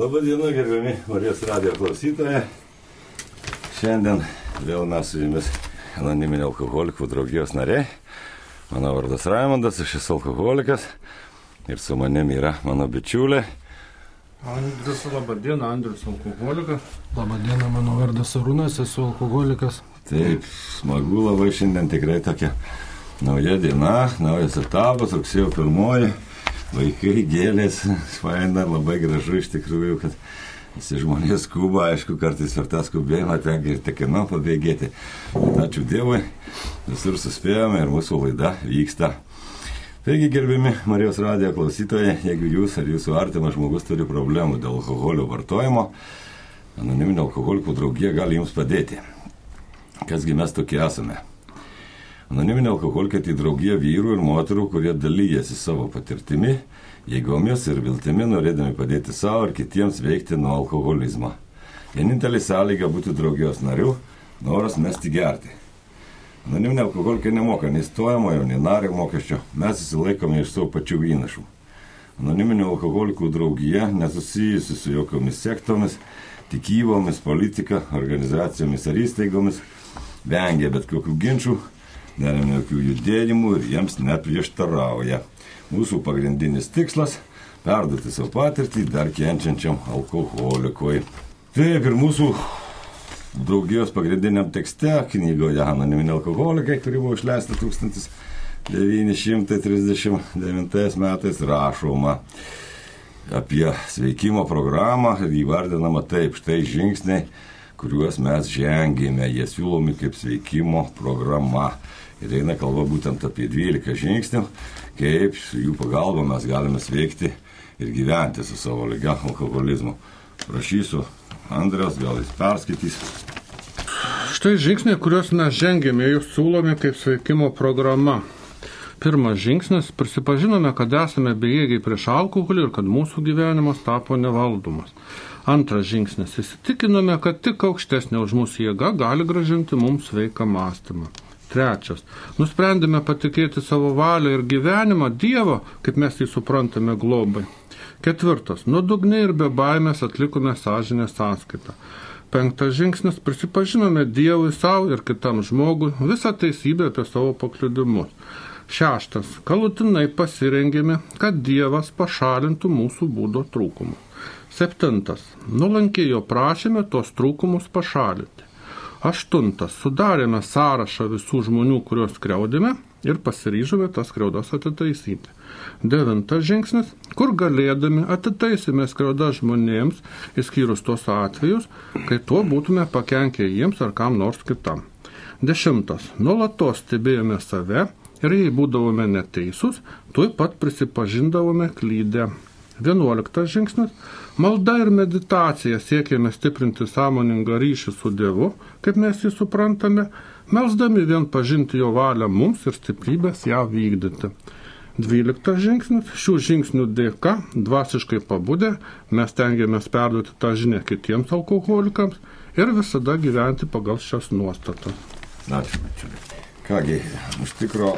Labadiena, gerbiami Marijos radio klausytojai. Šiandien vėl mes su jumis anoniminio alkoholikų draugijos nariai. Mano vardas Raimondas, aš esu alkoholikas ir su manim yra mano bičiulė. Andrius, laba diena, Andrius alkoholikas. Labadiena, mano vardas Arūnas, esu alkoholikas. Taip, smagu labai šiandien tikrai tokia nauja diena, naujas etapas, rugsėjo pirmoji. Vaikai gėlės, faina, labai gražu iš tikrųjų, kad visi žmonės skuba, aišku, kartais per tą skubėjimą tenka ir tekino pabėgėti. Bet ačiū Dievui, visur suspėjome ir mūsų laida vyksta. Taigi, gerbiami Marijos radijo klausytojai, jeigu jūs ar jūsų artimas žmogus turi problemų dėl alkoholio vartojimo, anoniminio alkoholikų draugija gali jums padėti. Kasgi mes tokie esame? Anoniminė alkoholikė tai draugija vyrų ir moterų, kurie dalyjasi savo patirtimi, jėgomis ir viltimi, norėdami padėti savo ir kitiems veikti nuo alkoholizmo. Vienintelė sąlyga būti draugijos nariu - noras mesti gerti. Anoniminė alkoholikė nemoka nei stojamojo, nei nario mokesčio, mes įsilaikome iš savo pačių įnašų. Anoniminio alkoholikų draugija nesusijusi su jokiomis sektomis, tikybomis, politika, organizacijomis ar įstaigomis, vengia bet kokių ginčių neremia jokių judėjimų ir jiems neprieštarauja. Mūsų pagrindinis tikslas - perduoti savo patirtį dar kenčiančiam alkoholikui. Taip ir mūsų draugijos pagrindiniam tekste knygoje Anoniminė alkoholikai, kuri buvo išleista 1939 metais rašoma apie sveikimo programą ir įvardinama taip, štai žingsniai, kuriuos mes žengėme, jie siūlomi kaip sveikimo programa. Ir eina kalba būtent apie 12 žingsnių, kaip su jų pagalba mes galime sveikti ir gyventi su savo lyga alkoholizmu. Prašysiu Andrės, gal jis perskaitys. Štai žingsniai, kuriuos mes žengėme, jūs siūlome kaip sveikimo programa. Pirmas žingsnis - prisipažinome, kad esame bejėgiai prieš alkoholį ir kad mūsų gyvenimas tapo nevaldomas. Antras žingsnis - įsitikinome, kad tik aukštesnė už mūsų jėga gali gražinti mums sveiką mąstymą. Trečias. Nusprendėme patikėti savo valią ir gyvenimą Dievo, kaip mes jį suprantame globai. Ketvirtas. Nuodugniai ir be baimės atlikome sąžinę sąskaitą. Penktas žingsnis. Prisipažinome Dievui savo ir kitam žmogui visą teisybę apie savo pakliudimus. Šeštas. Galutinai pasirengėme, kad Dievas pašalintų mūsų būdo trūkumus. Septintas. Nulankiai jo prašėme tos trūkumus pašalinti. Aštuntas. Sudarėme sąrašą visų žmonių, kuriuos skriaudėme ir pasiryžome tas skriaudas atitaisyti. Devintas žingsnis. Kur galėdami atitaisėme skriaudas žmonėms, išskyrus tos atvejus, kai tuo būtume pakenkę jiems ar kam nors kitam. Dešimtas. Nuolatos stebėjome save ir jei būdavome neteisūs, tuoj pat prisipažindavome klydę. Vienuoliktas žingsnis. Malda ir meditacija siekėme stiprinti sąmoningą ryšį su Dievu, kaip mes jį suprantame, melsdami vien pažinti jo valią mums ir stiprybės ją vykdyti. Dvyliktas žingsnis. Šių žingsnių dėka, dvasiškai pabudę, mes tengiamės perduoti tą žinią kitiems alkoholikams ir visada gyventi pagal šias nuostatas. Ačiū, bičiuliai. Kągi, iš tikro,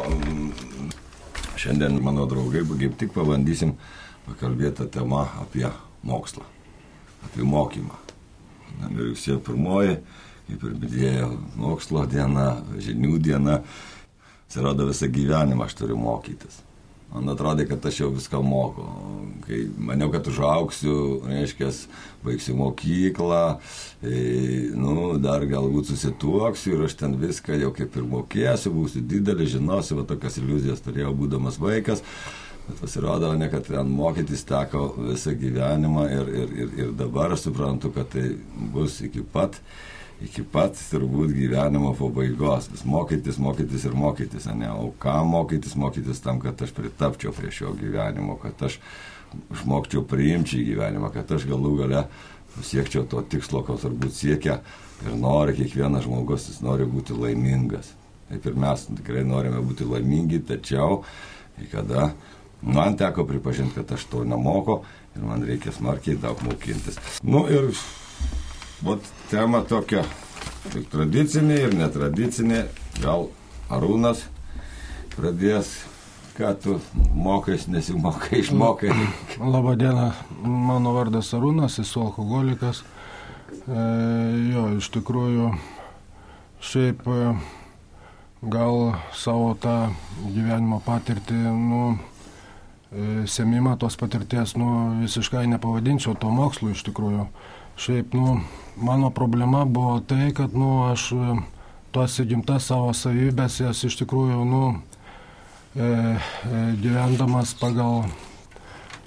šiandien mano draugai, kaip tik pabandysim pakalbėti tema apie mokslą, apie mokymą. Rugsėjo pirmoji, kaip ir minėjau, mokslo diena, žinių diena, atsirado visą gyvenimą aš turiu mokytis. Man atrodė, kad aš jau viską moku. Kai maniau, kad užauksiu, reiškia, baigsiu mokyklą, e, nu, dar galbūt susituoksiu ir aš ten viską jau kaip ir mokėsiu, būsiu didelis, žinosiu, va tokias iliuzijas turėjau būdamas vaikas. Bet pasirodo, ne kad ten mokytis teko visą gyvenimą ir, ir, ir, ir dabar suprantu, kad tai bus iki pat iki pat turbūt gyvenimo pabaigos. Vis mokytis, mokytis ir mokytis, ne? O ką mokytis, mokytis tam, kad aš pritapčiau prie šio gyvenimo, kad aš išmokčiau priimti į gyvenimą, kad aš galų gale pasiekčiau to tikslo, ko turbūt siekia ir nori kiekvienas žmogus, jis nori būti laimingas. Taip ir mes tikrai norime būti laimingi, tačiau kai kada man teko pripažinti, kad aš to nemoku ir man reikia smarkiai daug mokintis. Nu ir Vat tema tokia ir tradicinė, ir netradicinė. Gal Arūnas pradės, ką tu mokais, nesimokai, išmokai. Labadiena, mano vardas Arūnas, esu alkoholikas. E, jo, iš tikrųjų, šiaip e, gal savo tą gyvenimo patirtį, nu, semimą tos patirties, nu, visiškai nepavadinčiau to mokslu iš tikrųjų. Šiaip, nu, mano problema buvo tai, kad, nu, aš e, tos įgimtas savo savybės, jas iš tikrųjų, nu, e, e, gyvendamas pagal,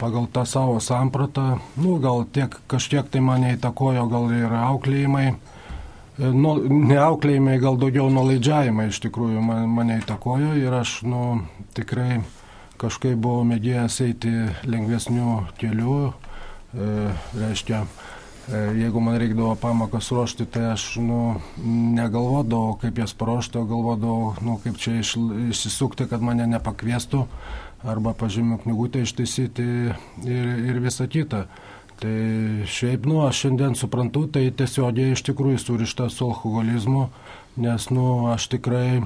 pagal tą savo sampratą, nu, gal tiek kažkiek tai mane įtakojo, gal ir auklėjimai, e, nu, ne auklėjimai, gal daugiau nuolaidžiavimai iš tikrųjų man, mane įtakojo ir aš, nu, tikrai kažkaip buvau mėgėjęs eiti lengvesnių kelių, e, reiškia, E, jeigu man reikdavo pamokas ruošti, tai aš nu, negalvodavau, kaip jas paruošti, o galvodavau, nu, kaip čia iš, išsisukti, kad mane nepakviestų, arba pažymių knygutę ištaisyti ir, ir visa kita. Tai šiaip, nu, aš šiandien suprantu, tai tiesiogiai iš tikrųjų surišta su alkoholizmu, nes, nu, aš tikrai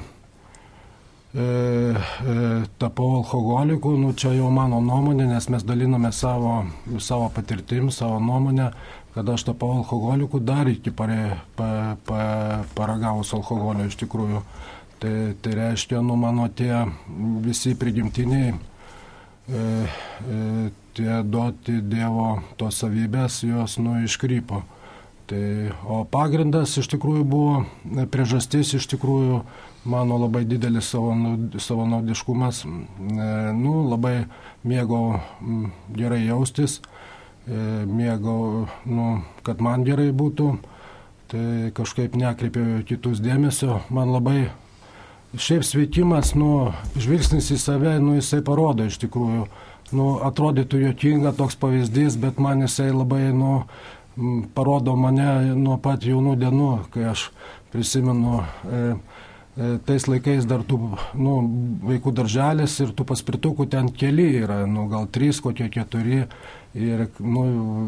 e, e, tapau alkoholiku, nu, čia jau mano nuomonė, nes mes daliname savo, savo patirtim, savo nuomonę kada aš tapau alkoholiku dar iki pare, pa, pa, paragavus alkoholio iš tikrųjų. Tai, tai reiškia, nu mano tie visi prigimtiniai, e, e, tie duoti Dievo tos savybės, jos nu iškrypo. Tai, o pagrindas iš tikrųjų buvo, priežastis iš tikrųjų mano labai didelis savanaudiškumas, e, nu, labai mėgau gerai jaustis, E, mėgau, nu, kad man gerai būtų, tai kažkaip nekreipiau kitus dėmesio. Man labai šiaip sveikimas, nu, žvilgsnis į save, nu, jisai parodo iš tikrųjų. Nu, atrodytų jokinga toks pavyzdys, bet man jisai labai, nu, parodo mane nuo pat jaunų dienų, kai aš prisimenu. E, e tais laikais dar tų nu, vaikų darželis ir tų paspirtukų ten keli yra, nu, gal trys, kokie keturi Ir nu,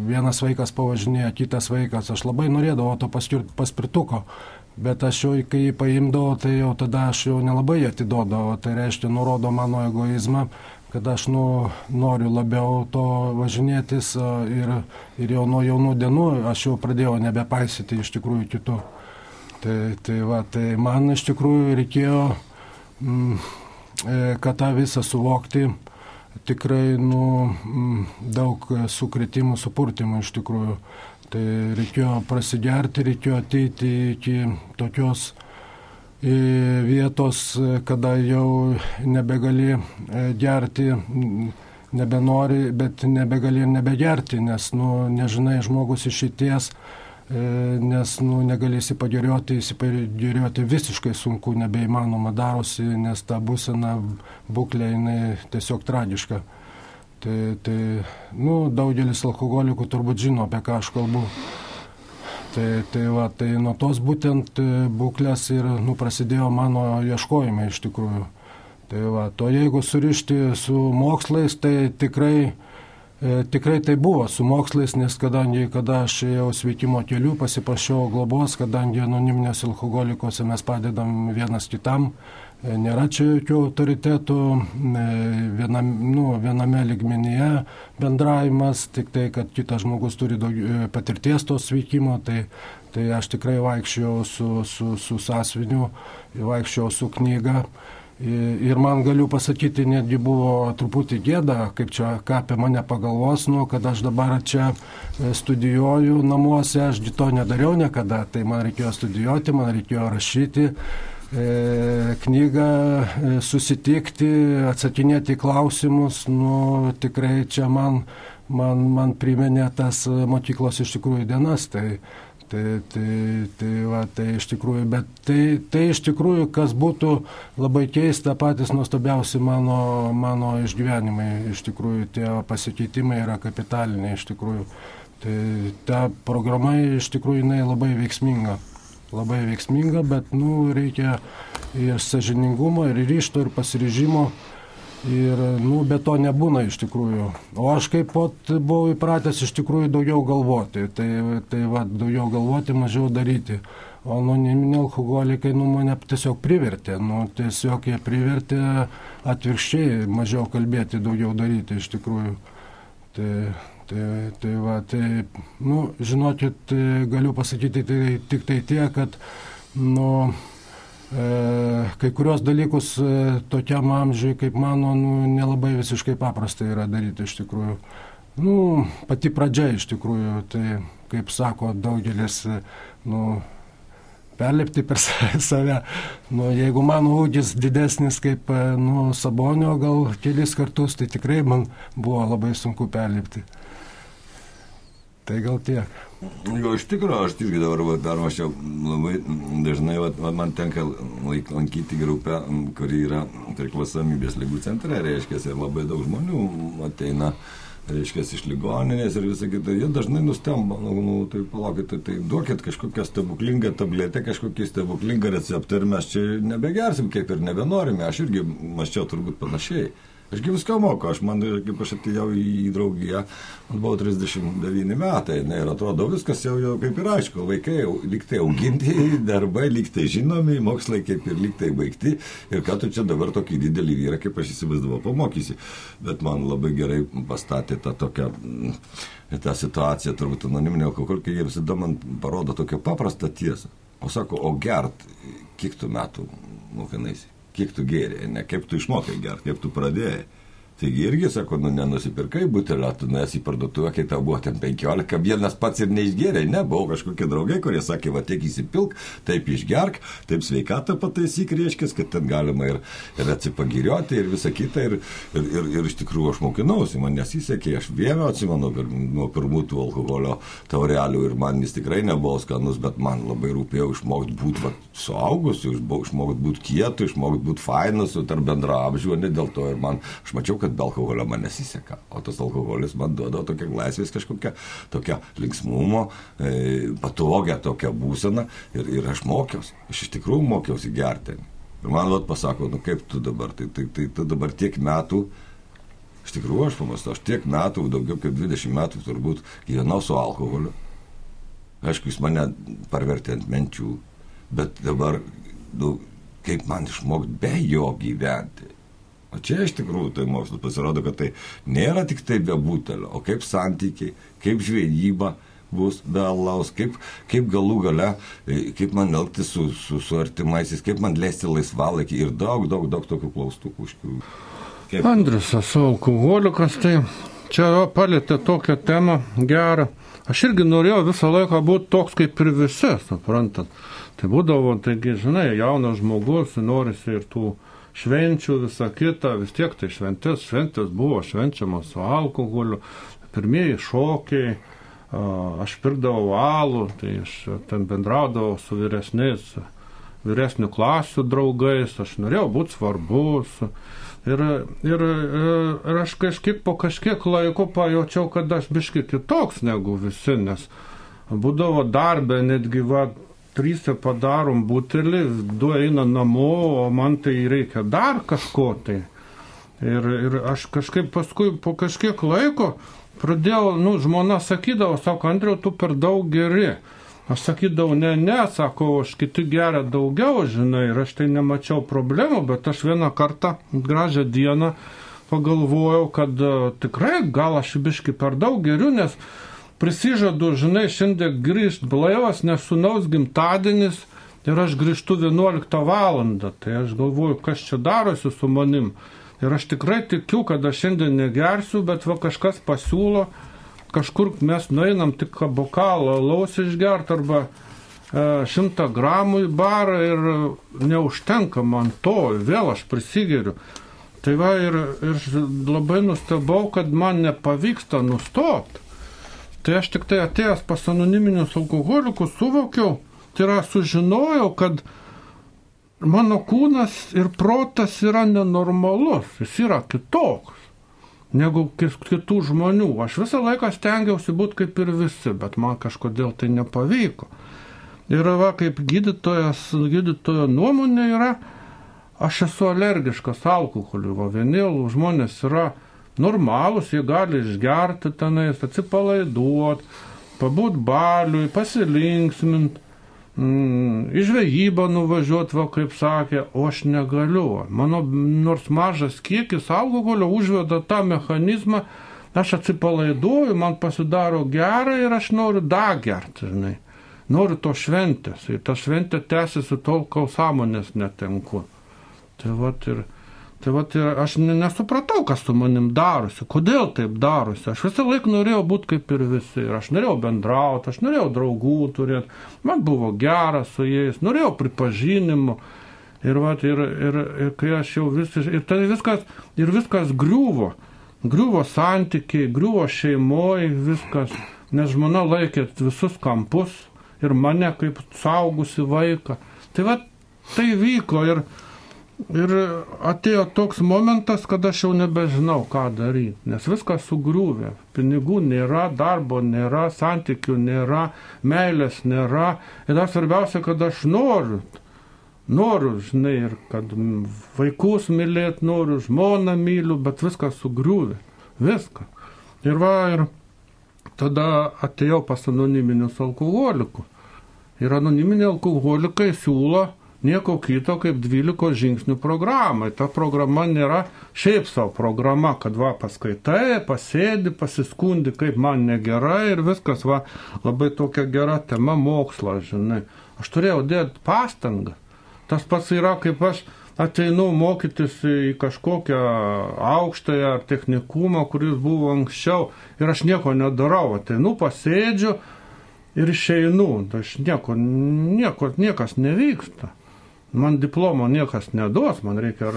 vienas vaikas pavažinėjo, kitas vaikas. Aš labai norėdavau to paspirtuko, bet aš jau, kai jį paimdavau, tai jau tada aš jau nelabai atiduodavau. Tai reiškia, nurodo mano egoizmą, kad aš nu, noriu labiau to važinėtis ir, ir jau nuo jaunų dienų aš jau pradėjau nebepaisyti iš tikrųjų kitų. Tai, tai, va, tai man iš tikrųjų reikėjo, mm, e, kad tą visą suvokti tikrai nu, daug sukretimų, supurtimų iš tikrųjų. Tai reikėjo prasigerti, reikėjo ateiti iki tokios vietos, kada jau nebegali e, gerti, nebenori, bet nebegali ir nebegerti, nes nu, nežinai žmogus išeities E, nes nu, negali įsipadėrioti, įsipadėrioti visiškai sunku, nebeįmanoma darosi, nes ta būsena būklė jinai tiesiog tragiška. Tai, tai nu, daugelis alkoholikų turbūt žino, apie ką aš kalbu. Tai, tai, va, tai nuo tos būtent e, būklės ir nu, prasidėjo mano ieškojimai iš tikrųjų. Tai va, to jeigu surišti su mokslais, tai tikrai tikrai tai buvo su mokslais, nes kadangi, kada aš ėjau sveikimo keliu, pasiprašiau globos, kadangi anoniminės alkoholikose mes padedam vienas kitam, e, nėra čia jokių autoritetų, e, vienam, nu, viename ligmenyje bendravimas, tik tai, kad kitas žmogus turi daug patirties to sveikimo, tai, tai aš tikrai vaikščiau su, su, su sąsviniu, vaikščiau su knyga. Ir man galiu pasakyti, netgi buvo truputį gėda, kaip čia ką apie mane pagalvos, nu, kad aš dabar čia e, studijuoju namuose, aš to nedariau niekada, tai man reikėjo studijuoti, man reikėjo rašyti e, knygą, e, susitikti, atsakinėti klausimus, nu, tikrai čia man, man, man priminė tas mokyklos iš tikrųjų dienas. Tai, Tai, tai, tai, va, tai iš tikrųjų, bet tai, tai iš tikrųjų, kas būtų labai keista, patys nuostabiausi mano, mano išgyvenimai, iš tikrųjų tie pasikeitimai yra kapitaliniai, iš tikrųjų. Tai ta programa iš tikrųjų jinai labai veiksminga. Labai veiksminga, bet, nu, reikia ir sažiningumo, ir ryšto, ir pasiryžimo. Ir, nu, be to nebūna iš tikrųjų. O aš kaip pat buvau įpratęs iš tikrųjų daugiau galvoti. Tai, tai va, daugiau galvoti, mažiau daryti. O anoniminiai alkoholikai, nu, mane tiesiog privertė, nu, tiesiog jie privertė atvirkščiai mažiau kalbėti, daugiau daryti iš tikrųjų. Tai, tai, tai va, tai, nu, žinokit, galiu pasakyti tai tik tai tie, kad, nu, kai kurios dalykus e, tokiam amžiui, kaip mano, nu, nelabai visiškai paprasta yra daryti iš tikrųjų. Nu, pati pradžia iš tikrųjų, tai, kaip sako daugelis, nu, perlipti per save. Nu, jeigu mano ūgis didesnis kaip e, nu, Sabonio gal kelis kartus, tai tikrai man buvo labai sunku perlipti. Tai gal tiek. Jo, iš tikrųjų, aš irgi dabar permašiau labai dažnai, va, va, man tenka lankyti grupę, kuri yra priklausomybės lygų centre, reiškia, ir labai daug žmonių ateina. Reiškia, iš ligoninės ir visą kitą, jie dažnai nustemba, nu, nu tai palaukit, tai, tai duokit kažkokią stebuklingą tabletę, kažkokį stebuklingą receptą ir mes čia nebegersim, kaip ir nebenorime, aš irgi maščiau turbūt panašiai. Ašgi viską moku, aš man, kaip aš atėjau į draugiją, man buvo 39 metai, ne, ir atrodo viskas jau, jau kaip ir aišku, vaikai jau liktai auginti, darbai liktai žinomi, mokslai kaip ir liktai baigti, ir ką tu čia dabar tokį didelį vyrą, kaip aš įsivaizdavau, pamokysi. Bet man labai gerai pastatė tą tokią mm, tą situaciją, turbūt anoniminio alkoholikai, jie visada man parodo tokią paprastą tiesą. O sako, o gert, kiek tu metų mokinaisi? Kiek tu gėrė, ne kaip tu išmokai gerti, kaip tu pradėjai. Taigi irgi sako, nu nenusipirkai butelio, tu nuės į parduotuvę, kai tau buvo ten 15, vienas pats ir neišgėrė, ne, buvo kažkokie draugai, kurie sakė, va tiek įsipilk, taip išgerk, taip sveikatą pataisyk, reiškia, kad ten galima ir, ir atsipagirioti ir visa kita. Ir, ir, ir, ir iš tikrųjų aš mokinausi, man nesisekė, aš vieno atsimenu nuo pirmų tų alkoholio taurelių ir man jis tikrai nebuvo skanus, bet man labai rūpėjo išmokti būti suaugusiu, išmokti būti kietu, išmokti būti fainus, tarp bendra apžiūrė, dėl to ir man, aš mačiau, kad be alkoholio man nesiseka. O tas alkoholis man duoda tokią laisvės kažkokią, tokią linksmumo, e, patogią tokią būseną. Ir, ir aš mokiausi, aš iš tikrųjų mokiausi gerti. Ir man vat pasako, nu kaip tu dabar, tai, tai, tai tu dabar tiek metų, iš tikrųjų aš pamastau, aš tiek metų, daugiau kaip 20 metų turbūt gyvenau su alkoholiu. Aišku, jis mane parvertė ant menčių, bet dabar, nu, kaip man išmokti be jo gyventi. O čia iš tikrųjų tai mokslas pasirodo, kad tai nėra tik tai be butelio, o kaip santykiai, kaip žvejyba bus be alaus, kaip, kaip galų gale, e, kaip man elgtis su, su, su artimaisiais, kaip man leisti laisvalaikį ir daug, daug, daug tokių klaustukų. Kaip... Andrius, esu alkoholikas, tai čia palėtė tokią temą gerą. Aš irgi norėjau visą laiką būti toks kaip ir visi, suprantat. Tai būdavo, taigi, žinai, jaunas žmogus, norisi ir tų švenčių, visa kita, vis tiek tai šventės, šventės buvo švenčiamas su alkoholiu, pirmieji šokiai, aš pirkdavau alų, tai aš ten bendraudavau su vyresniais, vyresnių klasių draugais, aš norėjau būti svarbus. Ir, ir, ir aš kažkiek po kažkiek laiko pajaučiau, kad aš biški kitoks negu visi, nes būdavo darbė netgi va, trysia padarom butelį, du eina namo, o man tai reikia dar kažko tai. Ir, ir aš kažkaip paskui po kažkiek laiko pradėjau, nu, žmona sakydavo, sako, Andriu, tu per daug geri. Aš sakydavau, ne, ne, sako, aš kiti geria daugiau, žinai, ir aš tai nemačiau problemų, bet aš vieną kartą, gražią dieną, pagalvojau, kad uh, tikrai gal aš biški per daug geriu, nes prisižadu, žinai, šiandien grįžti blaivas, nes sunaus gimtadienis ir aš grįžtu 11 valandą. Tai aš galvoju, kas čia darosi su manim. Ir aš tikrai tikiu, kad aš šiandien negersiu, bet va kažkas pasiūlo, kažkur mes nueinam tik bokalą laus išgert arba e, šimtą gramų į barą ir neužtenka man to, vėl aš prisigeriu. Tai va ir, ir labai nustebau, kad man nepavyksta nustoti. Tai aš tik tai atėjęs pas anoniminius alkoholikus suvokiau, tai yra sužinojau, kad mano kūnas ir protas yra nenormalus, jis yra kitoks negu kitų žmonių. Aš visą laiką stengiausi būti kaip ir visi, bet man kažkodėl tai nepavyko. Ir va, kaip gydytojas, gydytojo nuomonė yra, aš esu alergiškas alkoholiu, va, vieni žmonės yra normalūs, jie gali išgerti tenais, atsipalaiduoti, pabūt baliui, pasilinksminti. mm, į žvejybą nuvažiuoti, va, kaip sakė, o aš negaliu. Mano nors mažas kiekis alkoholio užveda tą mechanizmą, aš atsipalaiduoju, man pasidaro gerai ir aš noriu dar gerti, žinai. Noriu to šventės. Ir ta šventė tęsiasi tol, kol sąmonės netenku. Tai va ir... Tai va, tai aš nesupratau, kas su manim darosi, kodėl taip darosi. Aš visą laiką norėjau būti kaip ir visi. Ir aš norėjau bendrauti, aš norėjau draugų turėti, man buvo gera su jais, norėjau pripažinimo. Ir, va, ir, ir, ir kai aš jau vis, ir tai viskas, ir viskas griuvo. Griuvo santykiai, griuvo šeimoje, viskas. Nes žmona laikė visus kampus ir mane kaip saugusi vaiką. Tai va, tai vyko ir Ir atėjo toks momentas, kad aš jau nebežinau, ką daryti, nes viskas sugriuvė. Pinigų nėra, darbo nėra, santykių nėra, meilės nėra. Ir dar svarbiausia, kad aš noriu. Noriu, žinai, ir kad vaikus mylėt noriu, žmoną myliu, bet viskas sugriuvė. Viskas. Ir va, ir tada atėjau pas anoniminius alkoholikus. Ir anoniminiai alkoholikai siūlo nieko kito kaip 12 žingsnių programą. Ta programa nėra šiaip savo programa, kad va paskaitai, pasėdi, pasiskundi, kaip man negerai ir viskas, va labai tokia gera tema mokslas, žinai. Aš turėjau dėti pastangą. Tas pats yra, kaip aš ateinu mokytis į kažkokią aukštąją ar technikumą, kuris buvo anksčiau ir aš nieko nedarau. Ateinu, pasėdžiu ir išeinu. Aš nieko, nieko, niekas nevyksta man diplomo niekas neduos, man reikia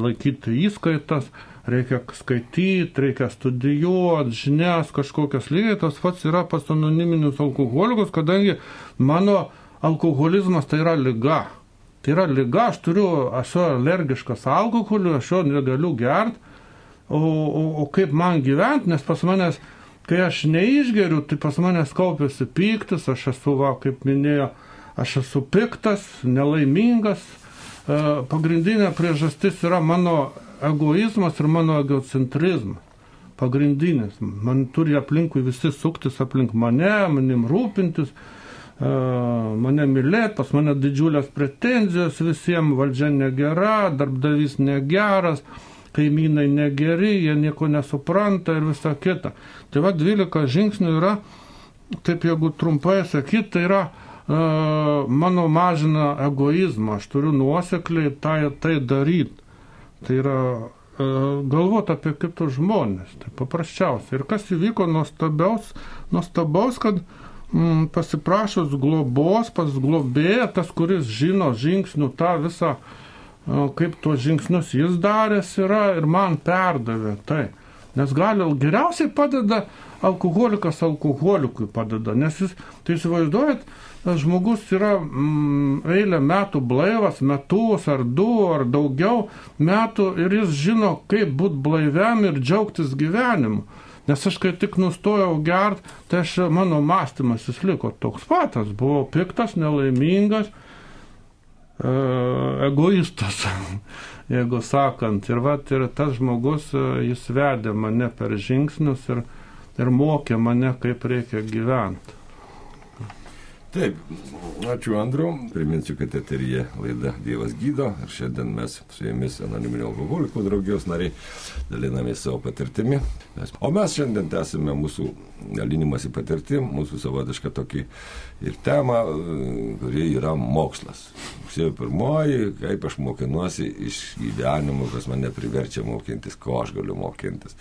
laikyti įskaitas, reikia skaityti, reikia studijuoti, žinias kažkokias lygiai, tas pats yra pas anoniminius alkoholikus, kadangi mano alkoholizmas tai yra lyga. Tai yra lyga, aš turiu, aš esu alergiškas alkoholiu, aš jo negaliu gerti, o, o, o kaip man gyventi, nes pas manęs, kai aš neišgeriu, tai pas manęs kaupiasi pyktis, aš esu, va, kaip minėjo, aš esu piktas, nelaimingas. E, pagrindinė priežastis yra mano egoizmas ir mano egocentrizmas. Pagrindinis. Man turi aplinkui visi suktis aplink mane, manim rūpintis, e, mane mylėti, pas mane didžiulės pretenzijos visiems, valdžia negera, darbdavys negeras, kaimynai negeri, jie nieko nesupranta ir visa kita. Tai va 12 žingsnių yra, taip jeigu trumpai sakyti, tai yra mano mažina egoizmą, aš turiu nuosekliai tai, tai daryti. Tai yra galvoti apie kitus žmonės, tai paprasčiausia. Ir kas įvyko nuostabiaus, nuostabaus, kad mm, pasiprašus globos pas globėją, tas, kuris žino žingsnių tą visą, kaip tuos žingsnius jis daręs yra ir man perdavė tai. Nes gali geriausiai padeda alkoholikas alkoholikui padeda, nes jis, tai įsivaizduojat, žmogus yra mm, eilę metų blaivas, metus ar du ar daugiau metų ir jis žino, kaip būti blaiviam ir džiaugtis gyvenimu. Nes aš kai tik nustojau gert, tai aš, mano mąstymas jis liko toks patas, buvau piktas, nelaimingas, e, egoistas, jeigu sakant. Ir, vat, ir tas žmogus, e, jis vedė mane per žingsnius ir, ir mokė mane, kaip reikia gyventi. Taip, ačiū Andriu. Priminsiu, kad eterija laida Dievas gydo ir šiandien mes su jumis anoniminio alkoholikų draugijos nariai dalinamės savo patirtimi. O mes šiandien tęsime mūsų dalinimąsi patirtim, mūsų savotišką tokį ir temą, kuri yra mokslas. Rugsėjo pirmoji, kaip aš mokinuosi iš gyvenimo, kas mane priverčia mokintis, ko aš galiu mokintis.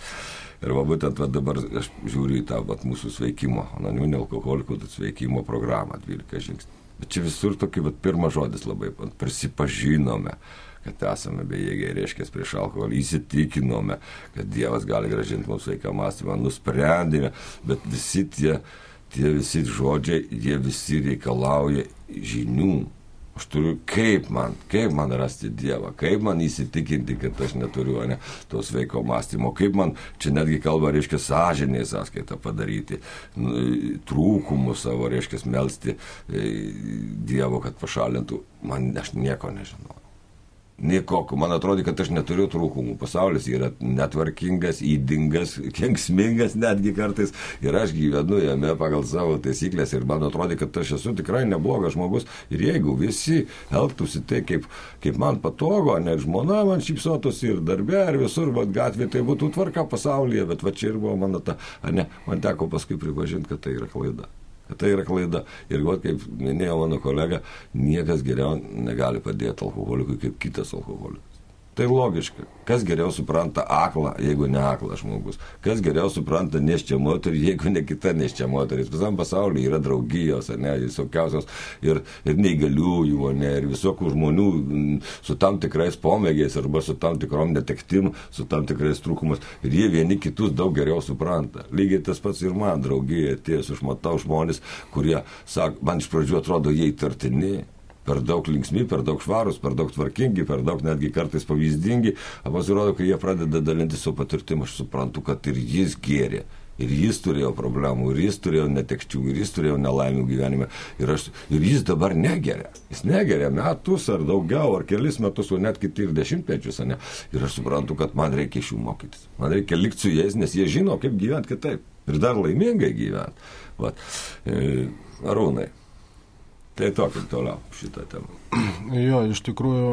Ir va būtent va, dabar aš žiūriu į tą va, mūsų sveikimo, anoniminio alkoholikų sveikimo programą 12 žingsnių. Bet čia visur tokį va, pirmas žodis labai prisipažinome kad esame bejėgiai, reiškia, prieš alkoholį, įsitikinome, kad Dievas gali gražinti mums sveiką mąstymą, nusprendėme, bet visi tie, tie visi žodžiai, jie visi reikalauja žinių, Aš turiu, kaip man, kaip man rasti Dievą, kaip man įsitikinti, kad aš neturiu ne, to sveiko mąstymo, kaip man, čia netgi kalba, reiškia, sąžinė sąskaitą padaryti, nu, trūkumus savo, reiškia, melstį e, Dievo, kad pašalintų, man aš nieko nežinau. Nikoko. Man atrodo, kad aš neturiu trūkumų. Pasaulis yra netvarkingas, įdingas, kenksmingas netgi kartais. Ir aš gyvenu jame pagal savo taisyklės. Ir man atrodo, kad aš esu tikrai neblogas žmogus. Ir jeigu visi elgtųsi tai, kaip, kaip man patogu, ne žmona man šypsotųsi ir darbė, ir visur, bet gatvėje tai būtų tvarka pasaulyje. Bet va čia ir buvo mano ta, ne, man teko paskui pripažinti, kad tai yra klaida tai yra klaida. Ir va, kaip minėjo mano kolega, niekas geriau negali padėti alkoholikui kaip kitas alkoholikas. Tai logiška. Kas geriau supranta aklą, jeigu ne aklas žmogus? Kas geriau supranta neščia moterį, jeigu ne kita neščia moteris? Visam pasaulyje yra draugijos, ne, visokiausios ir, ir neįgaliųjų, ne, ir visokių žmonių su tam tikrais pomėgiais arba su tam tikrom netektim, su tam tikrais trūkumas. Ir jie vieni kitus daug geriau supranta. Lygiai tas pats ir man draugija atėjus, aš matau žmonės, kurie, sak, man iš pradžių atrodo jie įtartini per daug linksmi, per daug švarūs, per daug tvarkingi, per daug netgi kartais pavyzdingi, pasirodo, kai jie pradeda dalinti savo patirtim, aš suprantu, kad ir jis gėrė. Ir jis turėjo problemų, ir jis turėjo netekčių, ir jis turėjo nelaimių gyvenime. Ir, aš, ir jis dabar negeria. Jis negeria metus ar daugiau, ar kelis metus, o net kiti ir dešimtmečius. Ne? Ir aš suprantu, kad man reikia iš jų mokytis. Man reikia likti su jais, nes jie žino, kaip gyventi kitaip. Ir dar laimingai gyventi. E, arūnai. Tai tokį toliau šitą temą. Jo, iš tikrųjų,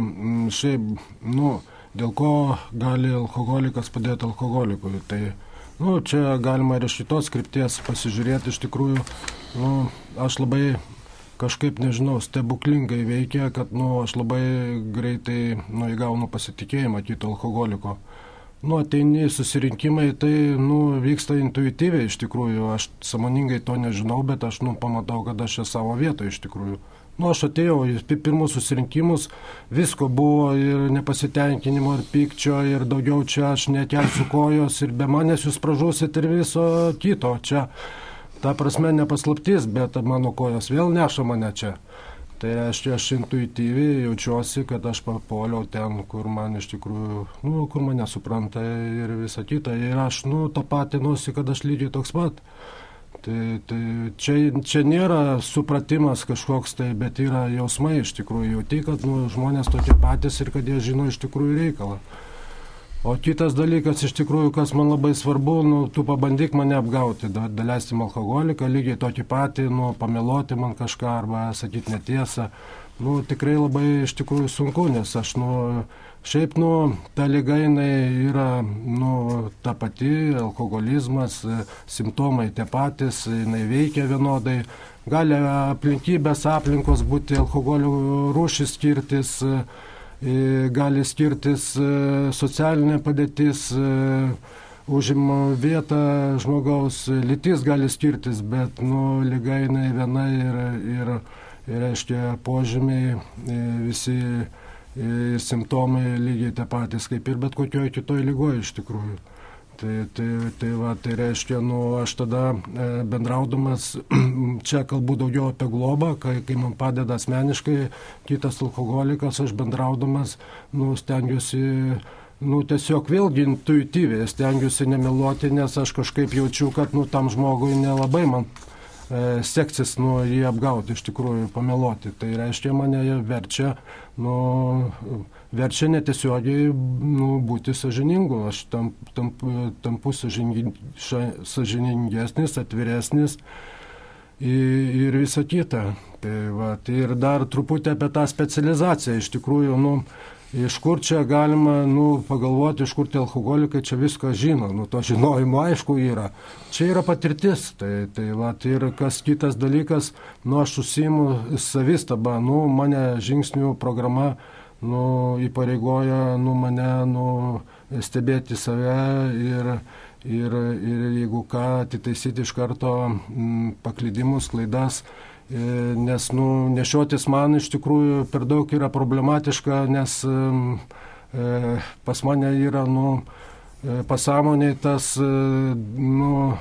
šiaip, nu, dėl ko gali alkoholikas padėti alkoholikui. Tai, nu, čia galima ir iš šitos skripties pasižiūrėti, iš tikrųjų, nu, aš labai kažkaip, nežinau, stebuklingai veikia, kad, nu, aš labai greitai, nu, įgaunu pasitikėjimą kito alkoholiko. Nu, ateini susirinkimai, tai, nu, vyksta intuityviai iš tikrųjų. Aš samoningai to nežinau, bet aš, nu, pamatau, kad aš esu savo vietoje iš tikrųjų. Nu, aš atėjau į pirmus susirinkimus, visko buvo ir nepasitenkinimo, ir pykčio, ir daugiau čia aš nekelsiu kojos, ir be manęs jūs pražusit ir viso kito čia. Ta prasme nepaslaptis, bet mano kojos vėl neša mane čia. Tai reiškia, aš intuityviai jaučiuosi, kad aš papuoliau ten, kur man iš tikrųjų, nu, kur mane supranta ir visa kita. Ir aš, nu, tapatinuosi, kad aš lygiai toks pat. Tai, tai čia, čia nėra supratimas kažkoks tai, bet yra jausmai iš tikrųjų. Jauti, kad nu, žmonės tokie patys ir kad jie žino iš tikrųjų reikalą. O kitas dalykas, iš tikrųjų, kas man labai svarbu, nu, tu pabandyk mane apgauti, da, daleisim alkoholiką, lygiai tokį patį, nu, pameluoti man kažką arba sakyti netiesą. Nu, tikrai labai iš tikrųjų sunku, nes aš, nu, šiaip, nu, ta lyga jinai yra, nu, ta pati, alkoholizmas, simptomai tie patys, jinai veikia vienodai. Gali aplinkybės, aplinkos būti alkoholio rūšis skirtis. E, gali skirtis e, socialinė padėtis, e, užima vietą žmogaus, lytis gali skirtis, bet nu, lyga jinai viena ir, ir, ir reiškia požymiai e, visi ir simptomai lygiai tie patys kaip ir bet kokioje kitoje lygoje iš tikrųjų. Tai, tai, tai, va, tai reiškia, nu, aš tada e, bendraudamas, čia kalbu daugiau apie globą, kai, kai man padeda asmeniškai kitas alkoholikas, aš bendraudamas, nu, stengiuosi nu, tiesiog vėlgi intuityviai stengiuosi nemeluoti, nes aš kažkaip jaučiu, kad nu, tam žmogui nelabai man seksis nu, jį apgauti, iš tikrųjų pameluoti. Tai reiškia, mane verčia nu, verčia netiesiogiai nu, būti sažiningu. Aš tam, tam, tampu sažiningesnis, atviresnis ir visa kita. Tai, va, tai ir dar truputį apie tą specializaciją. Iš tikrųjų, nu, iš kur čia galima nu, pagalvoti, iš kur tie alkoholikai čia viską žino. Nu, to žinojimo aišku yra. Čia yra patirtis. Tai, tai va, tai ir kas kitas dalykas, nu, aš susimu savistabą, nu, mane žingsnių programa nu, įpareigoja nu, mane nu, stebėti save ir, ir, ir jeigu ką, atitaisyti iš karto m, mm, paklydimus, klaidas, nes nu, nešiotis man iš tikrųjų per daug yra problematiška, nes e, pas mane yra nu, e, pasąmonė tas, nu,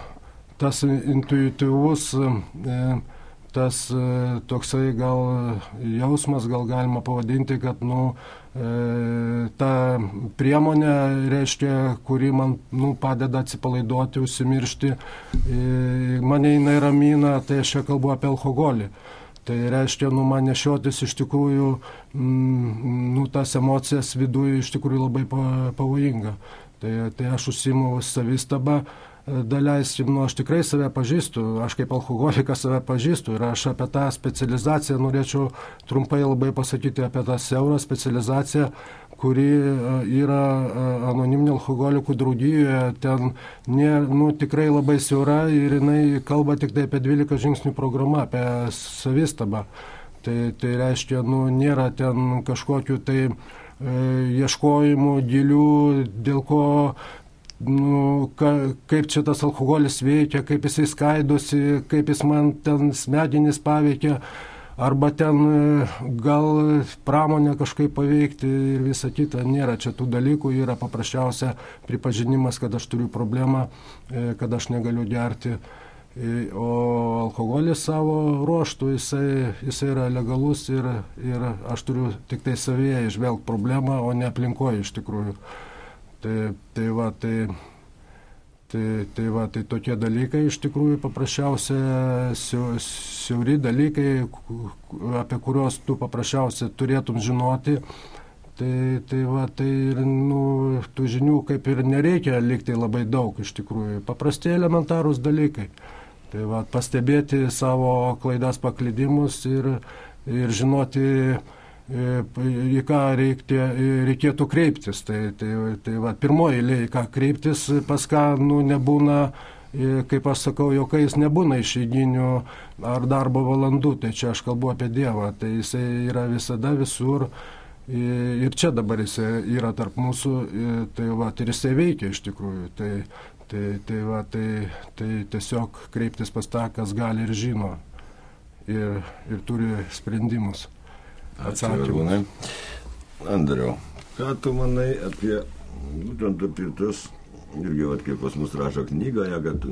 tas intuityvus e, tas e, toksai gal jausmas, gal galima pavadinti, kad, nu, e, ta priemonė, reiškia, kuri man, nu, padeda atsipalaiduoti, užsimiršti, e, mane jinai ramina, tai aš čia kalbu apie alkoholį. Tai reiškia, nu, man nešiotis iš tikrųjų, mm, nu, tas emocijas viduje iš tikrųjų labai pavojinga. Tai, tai aš užsimu savistabą, daleiskim, nu, aš tikrai save pažįstu, aš kaip alkoholikas save pažįstu ir aš apie tą specializaciją norėčiau trumpai labai pasakyti apie tą siaurą specializaciją, kuri e, yra e, anoniminio alkoholikų draugijoje, ten ne, nu, tikrai labai siaura ir jinai kalba tik tai apie 12 žingsnių programą, apie savistabą. Tai, tai reiškia, nu, nėra ten kažkokių tai e, ieškojimų gilių, dėl ko nu, ka, kaip čia tas alkoholis veikia, kaip jisai skaidosi, kaip jis man ten smegenis paveikia, arba ten e, gal pramonę kažkaip paveikti ir visa kita. Nėra čia tų dalykų, yra paprasčiausia pripažinimas, kad aš turiu problemą, e, kad aš negaliu gerti. E, o alkoholis savo ruoštų, jisai, jisai yra legalus ir, ir aš turiu tik tai savyje išvelgti problemą, o ne aplinkoje iš tikrųjų. Tai, tai va, tai, tai, tai va, tai tokie dalykai iš tikrųjų paprasčiausia siauri dalykai, apie kuriuos tu paprasčiausiai turėtum žinoti. Tai, tai va, tai ir, nu, tų žinių kaip ir nereikia likti labai daug iš tikrųjų. Paprasti elementarūs dalykai. Tai va, pastebėti savo klaidas paklydimus ir, ir žinoti, į ką reikti, reikėtų kreiptis. Tai, tai, tai va, pirmoji eilė, į ką kreiptis, pas ką nu, nebūna, kaip aš sakau, jokais nebūna išeiginių ar darbo valandų. Tai čia aš kalbu apie Dievą. Tai jisai yra visada visur. Ir čia dabar jisai yra tarp mūsų, tai va, ir jisai veikia iš tikrųjų. Tai, tai, tai, va, tai, tai tiesiog kreiptis pas tą, kas gali ir žino. Ir, ir turi sprendimus atsakymai. Andriau, ką tu manai apie, būtent apie tas, irgi, vat, kaip pas mus rašo knygoje, kad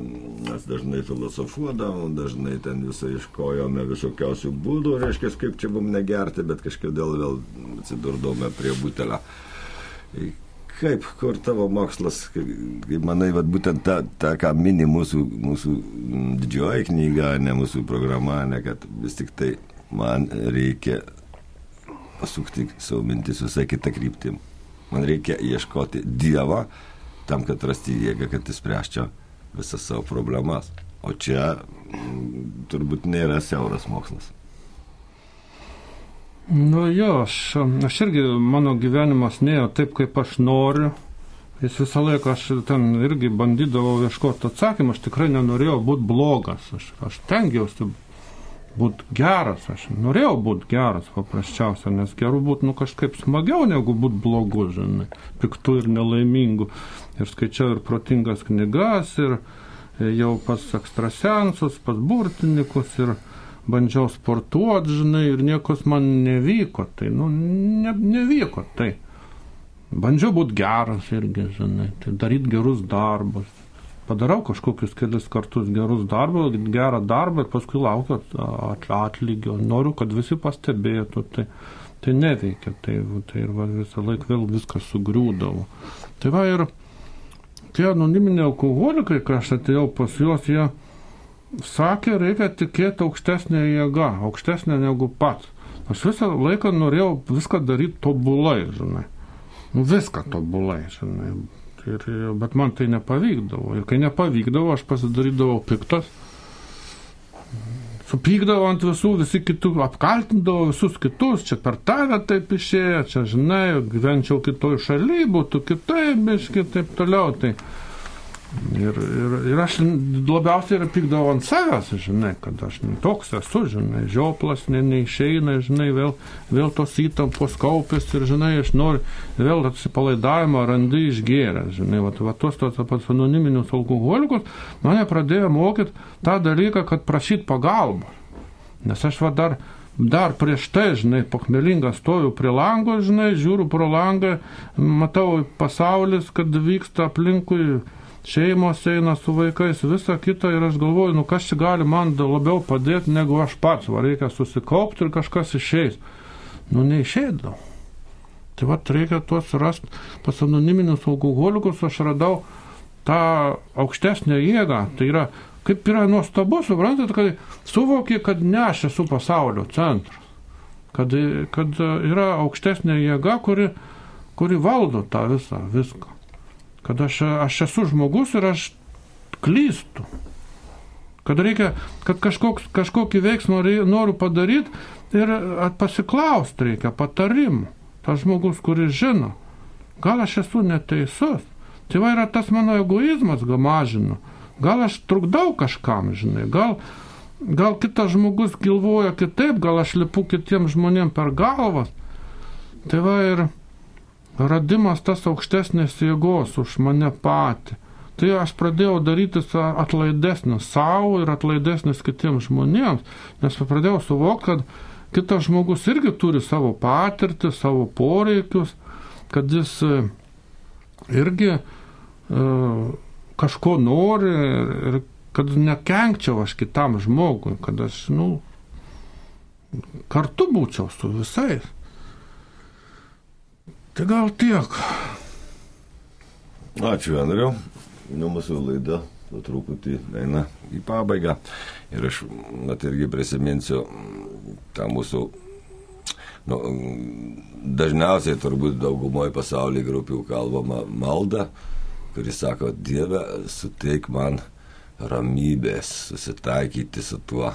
mes dažnai filosofuodavom, dažnai ten visą iškojome visokiausių būdų, reiškia, kaip čia mums negerti, bet kažkodėl vėl atsidurdome prie butelio. Kaip, kur tavo mokslas, kaip manai, vat, būtent ta, ta, ką mini mūsų, mūsų didžioji knyga, ne mūsų programa, ne kad vis tik tai man reikia pasukti savo mintis visai kitą kryptim. Man reikia ieškoti Dievą tam, kad rasti jėgą, kad įspręščiau visas savo problemas. O čia m, turbūt nėra siauras mokslas. Nu jo, aš, aš irgi, mano gyvenimas nėjo taip, kaip aš noriu. Jis visą laiką aš ten irgi bandydavau ieškoti atsakymą, aš tikrai nenorėjau būti blogas, aš, aš tengiausi būti geras, aš norėjau būti geras paprasčiausia, nes geru būtų nu, kažkaip smagiau negu būti blogu, žinai, piktų ir nelaimingų. Ir skaičiau ir protingas knygas, ir jau pas ekstrasensus, pas burtininkus, ir bandžiau sportuoti, žinai, ir niekas man nevyko, tai, nu, ne, nevyko, tai. Bandžiau būti geras irgi, žinai, tai daryti gerus darbus padarau kažkokius kelis kartus gerus darbus, gerą darbą ir paskui laukiu atlygio. Noriu, kad visi pastebėtų. Tai, tai neveikia. Tai, tai ir va, visą laiką vėl viskas sugriūdavo. Tai va ir tie anoniminiai alkoholikai, kai aš atėjau pas juos, jie sakė, reikia tikėti aukštesnė jėga, aukštesnė negu pats. Aš visą laiką norėjau viską daryti tobulai, žinai. Nu, viską tobulai, žinai Ir, bet man tai nepavykdavo. Ir kai nepavykdavo, aš pasidarydavau piktas. Supykdavo ant visų, visi kitų, apkaltindavo visus kitus, čia per tave taip išėjo, čia žinai, gyvenčiau kitoj šaly, būtų kitaip, biški, taip toliau. Tai, Ir, ir, ir aš labiausiai ir pykdavau ant savęs, žinai, kad aš toks esu, žinai, žioplas ne, neišeina, žinai, vėl, vėl tos įtampos kaupės ir, žinai, aš noriu vėl atsipalaidavimo randi išgėrę, žinai, va, va tos tos pats anoniminius alkoholikus mane pradėjo mokyti tą dalyką, kad prašyti pagalbos. Nes aš va dar dar prieš tai, žinai, pakmelingas stoju prie lango, žinai, žiūriu pro langą, matau pasaulis, kad vyksta aplinkui šeimos eina su vaikais, visa kita ir aš galvoju, nu kas čia gali man labiau padėti negu aš pats, va reikia susikaupti ir kažkas išeis. Nu neišėdau. Tai va reikia tuos rasti pas anoniminius alkoholikus, aš radau tą aukštesnę jėgą, tai yra kaip yra nuostabu, suprantat, kad suvoki, kad ne aš esu pasaulio centras. Kad, kad yra aukštesnė jėga, kuri, kuri valdo tą visą, viską. Kad aš, aš esu žmogus ir aš klystu. Kad reikia, kad kažkoks, kažkokį veiksmą noriu padaryti ir pasiklausti reikia patarimų. Tas žmogus, kuris žino, gal aš esu neteisus. Tai va yra tas mano egoizmas, gal mažinu. Gal aš trukdau kažkam, žinai, gal, gal kitas žmogus galvoja kitaip, gal aš lipu kitiems žmonėms per galvas. Tai va ir radimas tas aukštesnės jėgos už mane patį. Tai aš pradėjau daryti atlaidesnis savo ir atlaidesnis kitiems žmonėms, nes pradėjau suvokti, kad kitas žmogus irgi turi savo patirtį, savo poreikius, kad jis irgi uh, kažko nori ir kad nekenkčiau aš kitam žmogui, kad aš, nu, kartu būčiau su visais. Tai gal tiek. Ačiū, Andriu. Nu, mūsų laida po truputį eina į pabaigą. Ir aš, net irgi prisiminsiu tą mūsų, nu, dažniausiai turbūt daugumoje pasaulio grupių kalbama malda, kuris sako, Dieve, suteik man ramybės, susitaikyti su tuo,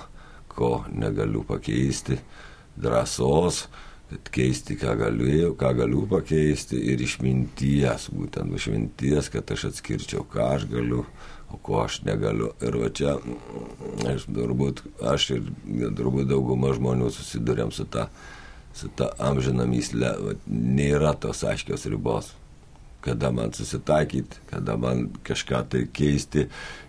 ko negaliu pakeisti, drąsos, keisti, ką galiu, ką galiu pakeisti ir išminties, būtent išminties, kad aš atskirčiau, ką aš galiu, o ko aš negaliu. Ir va čia, aš turbūt, aš ir turbūt dauguma žmonių susidurėm su ta, su ta amžina myslė, va, nėra tos aiškios ribos kada man susitaikyti, kada man kažką tai keisti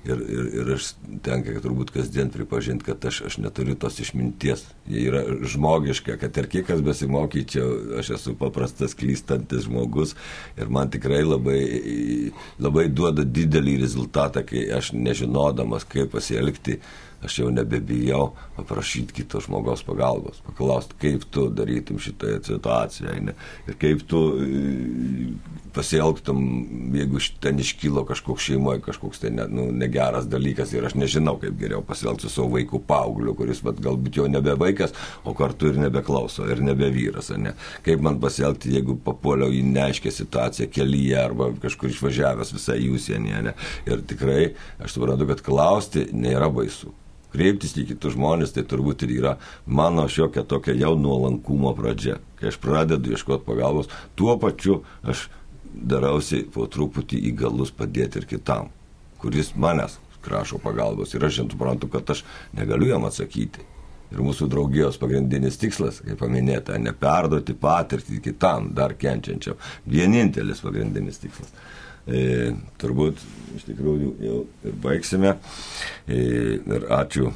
ir, ir, ir aš tenka turbūt kasdien pripažinti, kad aš, aš neturiu tos išminties. Jie yra žmogiška, kad ir kiek aš besimokyčiau, aš esu paprastas klystantis žmogus ir man tikrai labai, labai duoda didelį rezultatą, kai aš nežinodamas, kaip pasielgti, aš jau nebebijau paprašyti kito žmogaus pagalbos, paklausti, kaip tu darytum šitoje situacijoje ne? ir kaip tu e, pasielgtum, jeigu ten iškylo kažkoks šeimoje, kažkoks tai ne, nu, negeras dalykas ir aš nežinau, kaip geriau pasielgti su savo vaiku paaugliu, kuris vat, galbūt jau nebe vaikas, o kartu ir nebeklauso, ir nebe vyras. Ne? Kaip man pasielgti, jeigu papuoliau į neaiškę situaciją kelyje arba kažkur išvažiavęs visai į užsienį. Ir tikrai aš suprantu, kad klausti nėra baisu kreiptis į kitus žmonės, tai turbūt ir yra mano šiokia tokia jau nuolankumo pradžia. Kai aš pradedu ieškoti pagalbos, tuo pačiu aš darausi po truputį įgalus padėti ir kitam, kuris manęs prašo pagalbos. Ir aš suprantu, kad aš negaliu jam atsakyti. Ir mūsų draugijos pagrindinis tikslas, kaip paminėta, neperduoti patirtį kitam, dar kenčiančiam. Vienintelis pagrindinis tikslas. E, turbūt iš tikrųjų jau ir baigsime. E, ir ačiū.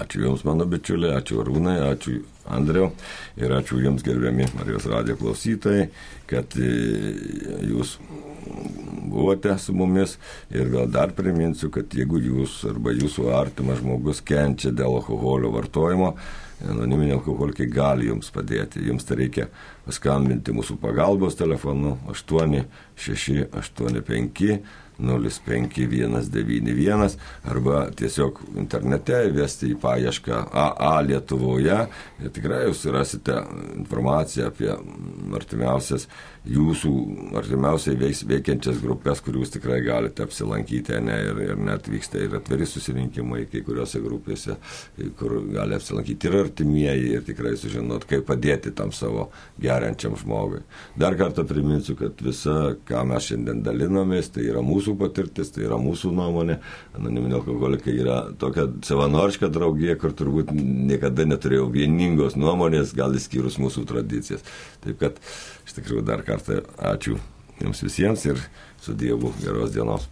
Ačiū Jums, mano bičiuliai, ačiū Arūnai, ačiū Andriu ir ačiū Jums, gerbiami Marijos radijo klausytojai, kad e, Jūs buvote su mumis ir gal dar priminsiu, kad jeigu Jūs arba Jūsų artimas žmogus kenčia dėl alkoholio vartojimo, anoniminiai alkoholikai gali jums padėti. Jums tai reikia paskambinti mūsų pagalbos telefonu 8685 05191 arba tiesiog internete įvesti į paiešką AA Lietuvoje ir tikrai jūs rasite informaciją apie artimiausias jūsų artimiausiai veikiančias grupės, kur jūs tikrai galite apsilankyti, ne, ir, ir net vyksta ir atviri susirinkimai kai kuriuose grupėse, kur gali apsilankyti ir artimieji ir tikrai sužinot, kaip padėti tam savo geriančiam žmogui. Dar kartą priminsiu, kad visa, ką mes šiandien dalinomės, tai yra mūsų mūsų patirtis, tai yra mūsų nuomonė. Anoniminė alkoholikai yra tokia savanoriška draugija, kur turbūt niekada neturėjau vieningos nuomonės, gal įskyrus mūsų tradicijas. Taip kad iš tikrųjų dar kartą ačiū Jums visiems ir su Dievu geros dienos.